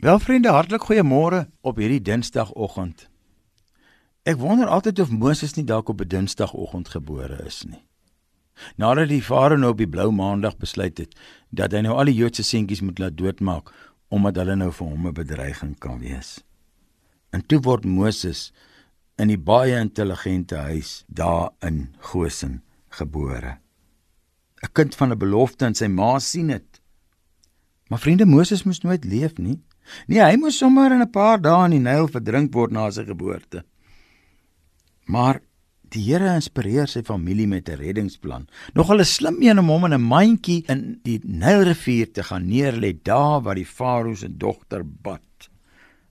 Wel vriende, hartlik goeiemôre op hierdie Dinsdagoggend. Ek wonder altyd of Moses nie dalk op 'n Dinsdagoggend gebore is nie. Nadat die Farao nou op die blou maandag besluit het dat hy nou al die Joodse seentjies moet laat doodmaak omdat hulle nou vir hom 'n bedreiging kan wees. En toe word Moses in die baie intelligente huis daar in Goshen gebore. 'n Kind van 'n belofte en sy ma sien dit. Maar vriende, Moses moes nooit leef nie. Nee, hy moes sommer in 'n paar dae in die Nyl verdrink word na sy geboorte. Maar die Here inspireer sy familie met 'n reddingsplan. Nogal 'n slim een om hom in 'n mandjie in die Nylrivier te gaan neerlê daar waar die Farao se dogter bad.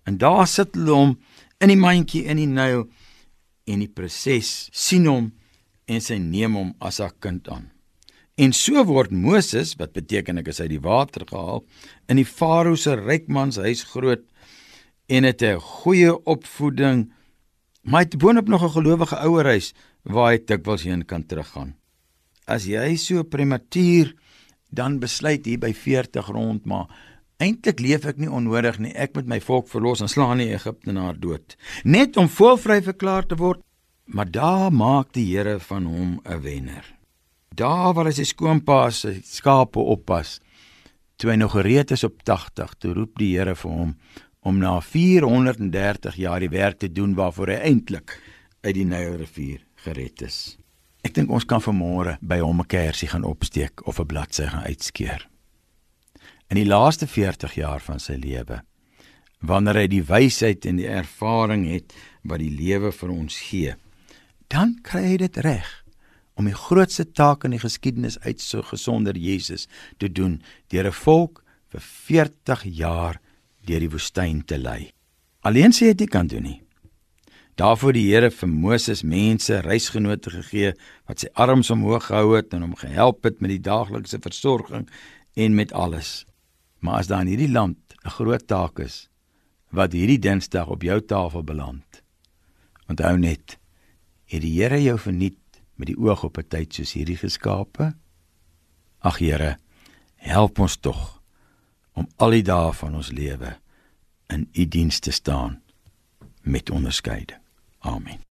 En daar sit hulle hom in die mandjie in die Nyl en die prinses sien hom en sy neem hom as haar kind aan. En so word Moses, wat beteken ek is uit die water gehaal, in die Farao se rykmans huis groot en het 'n goeie opvoeding, maar het boonop nog 'n gelowige ouerhuis waar hy dikwels heen kan teruggaan. As jy so prematuur dan besluit hier by 40 rond maar eintlik leef ek nie onnodig nie. Ek moet my volk verlos en slaan die Egiptenaar dood. Net om voelvry verklaar te word, maar daar maak die Here van hom 'n wenner daar waar hy sy skoonpa se skape oppas. Toe hy nog gereed is op 80, toe roep die Here vir hom om na 430 jaar die werk te doen waarvoor hy eintlik uit die Nylrivier gered is. Ek dink ons kan vanmôre by hom 'n kersie gaan opsteek of 'n bladsy gaan uitskeer. In die laaste 40 jaar van sy lewe, wanneer hy die wysheid en die ervaring het wat die lewe vir ons gee, dan kry hy dit reg om die grootste taak in die geskiedenis uit so gesonder Jesus te doen deur 'n volk vir 40 jaar deur die woestyn te lei. Alleen sê dit kan doen nie. Daarvoor die Here vir Moses mense reisgenote gegee wat sy arms omhoog gehou het en hom gehelp het met die daaglikse versorging en met alles. Maar as daar in hierdie land 'n groot taak is wat hierdie Dinsdag op jou tafel beland. Onthou net, het die Here jou verniet met die oog op 'n tyd soos hierdie geskape? Ag Here, help ons tog om al die dae van ons lewe in U diens te staan met onderskeiding. Amen.